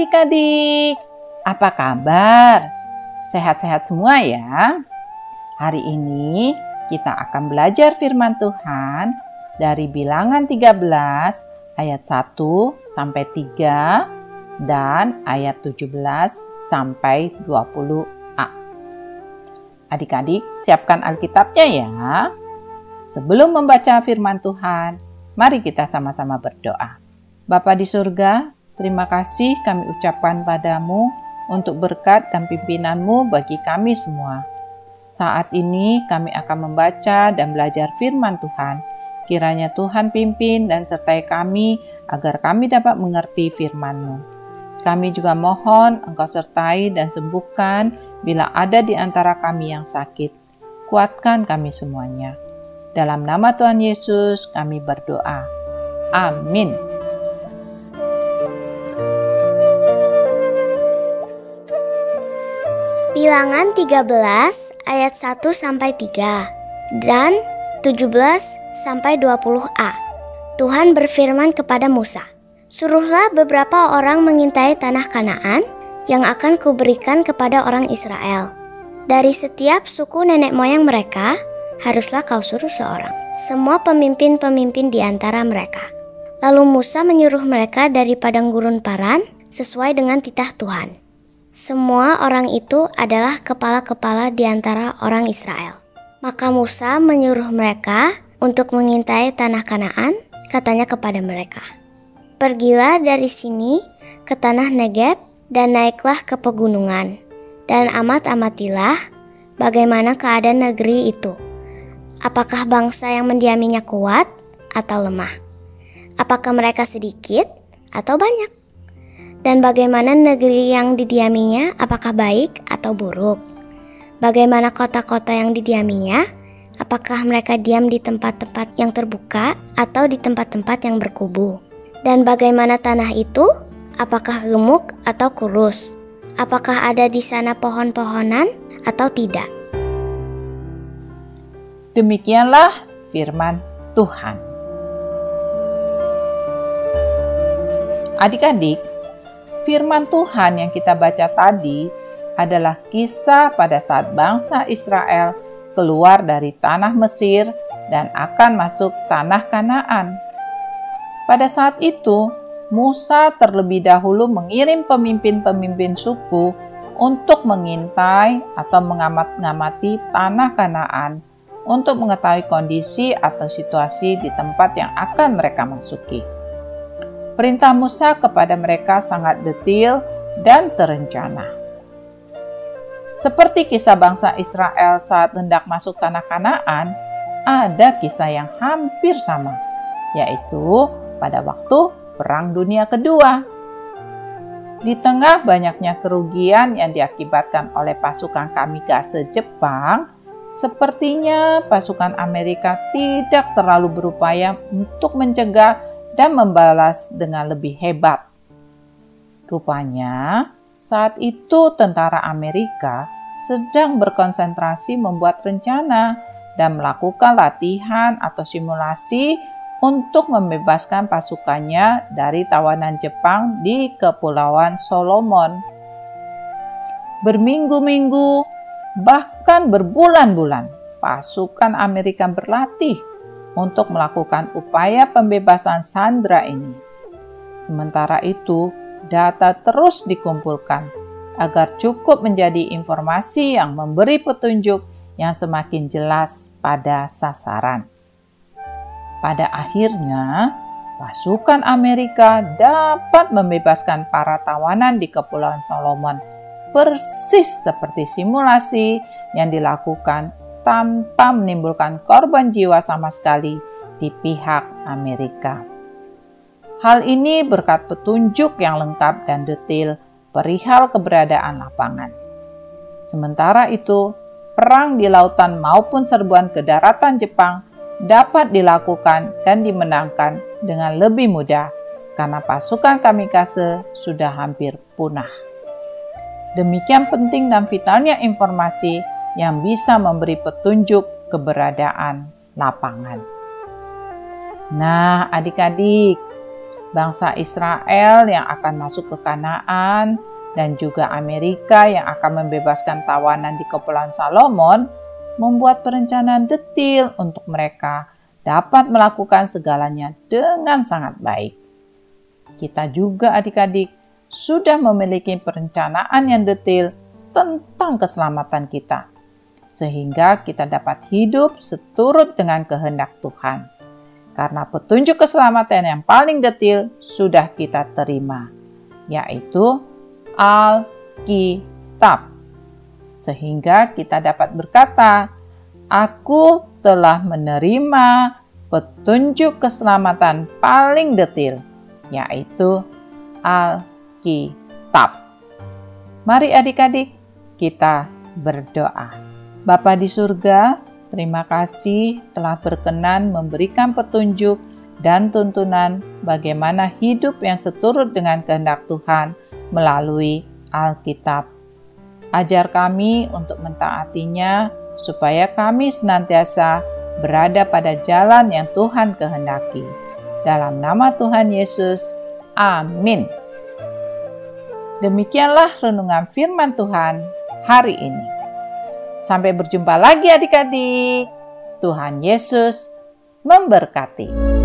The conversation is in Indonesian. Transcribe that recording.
Adik-adik, apa kabar? Sehat-sehat semua ya? Hari ini kita akan belajar firman Tuhan dari bilangan 13 ayat 1 sampai 3 dan ayat 17 sampai 20a. Adik-adik siapkan Alkitabnya ya. Sebelum membaca firman Tuhan, mari kita sama-sama berdoa. Bapa di surga, terima kasih kami ucapkan padamu untuk berkat dan pimpinanmu bagi kami semua. Saat ini kami akan membaca dan belajar firman Tuhan. Kiranya Tuhan pimpin dan sertai kami agar kami dapat mengerti firman-Mu. Kami juga mohon Engkau sertai dan sembuhkan bila ada di antara kami yang sakit. Kuatkan kami semuanya. Dalam nama Tuhan Yesus kami berdoa. Amin. Bilangan 13 ayat 1 sampai 3 dan 17 sampai 20a. Tuhan berfirman kepada Musa, "Suruhlah beberapa orang mengintai tanah Kanaan yang akan kuberikan kepada orang Israel. Dari setiap suku nenek moyang mereka, haruslah kau suruh seorang, semua pemimpin-pemimpin di antara mereka." Lalu Musa menyuruh mereka dari padang gurun Paran sesuai dengan titah Tuhan. Semua orang itu adalah kepala-kepala di antara orang Israel. Maka Musa menyuruh mereka untuk mengintai tanah Kanaan, katanya kepada mereka, Pergilah dari sini ke tanah Negeb dan naiklah ke pegunungan, dan amat-amatilah bagaimana keadaan negeri itu. Apakah bangsa yang mendiaminya kuat atau lemah? Apakah mereka sedikit atau banyak? Dan bagaimana negeri yang didiaminya, apakah baik atau buruk? Bagaimana kota-kota yang didiaminya? Apakah mereka diam di tempat-tempat yang terbuka atau di tempat-tempat yang berkubu? Dan bagaimana tanah itu? Apakah gemuk atau kurus? Apakah ada di sana pohon-pohonan atau tidak? Demikianlah firman Tuhan. Adik-adik, firman Tuhan yang kita baca tadi adalah kisah pada saat bangsa Israel keluar dari tanah Mesir dan akan masuk tanah Kanaan. Pada saat itu, Musa terlebih dahulu mengirim pemimpin-pemimpin suku untuk mengintai atau mengamat-ngamati tanah Kanaan untuk mengetahui kondisi atau situasi di tempat yang akan mereka masuki. Perintah Musa kepada mereka sangat detail dan terencana. Seperti kisah bangsa Israel saat hendak masuk tanah Kanaan, ada kisah yang hampir sama, yaitu pada waktu Perang Dunia Kedua. Di tengah banyaknya kerugian yang diakibatkan oleh pasukan kamikaze Jepang, sepertinya pasukan Amerika tidak terlalu berupaya untuk mencegah dan membalas dengan lebih hebat. Rupanya, saat itu tentara Amerika sedang berkonsentrasi membuat rencana dan melakukan latihan atau simulasi untuk membebaskan pasukannya dari tawanan Jepang di Kepulauan Solomon. Berminggu-minggu, bahkan berbulan-bulan, pasukan Amerika berlatih untuk melakukan upaya pembebasan sandra ini. Sementara itu, data terus dikumpulkan agar cukup menjadi informasi yang memberi petunjuk yang semakin jelas pada sasaran. Pada akhirnya, pasukan Amerika dapat membebaskan para tawanan di Kepulauan Solomon, persis seperti simulasi yang dilakukan tanpa menimbulkan korban jiwa sama sekali di pihak Amerika. Hal ini berkat petunjuk yang lengkap dan detail perihal keberadaan lapangan. Sementara itu, perang di lautan maupun serbuan ke daratan Jepang dapat dilakukan dan dimenangkan dengan lebih mudah karena pasukan kamikaze sudah hampir punah. Demikian penting dan vitalnya informasi yang bisa memberi petunjuk keberadaan lapangan. Nah, adik-adik, bangsa Israel yang akan masuk ke Kanaan, dan juga Amerika yang akan membebaskan tawanan di Kepulauan Salomon, membuat perencanaan detil untuk mereka dapat melakukan segalanya dengan sangat baik. Kita juga adik-adik sudah memiliki perencanaan yang detil tentang keselamatan kita, sehingga kita dapat hidup seturut dengan kehendak Tuhan karena petunjuk keselamatan yang paling detil sudah kita terima, yaitu Alkitab. Sehingga kita dapat berkata, Aku telah menerima petunjuk keselamatan paling detil, yaitu Alkitab. Mari adik-adik, kita berdoa. Bapa di surga, Terima kasih telah berkenan memberikan petunjuk dan tuntunan bagaimana hidup yang seturut dengan kehendak Tuhan melalui Alkitab. Ajar kami untuk mentaatinya supaya kami senantiasa berada pada jalan yang Tuhan kehendaki. Dalam nama Tuhan Yesus, amin. Demikianlah renungan firman Tuhan hari ini. Sampai berjumpa lagi adik-adik. Tuhan Yesus memberkati.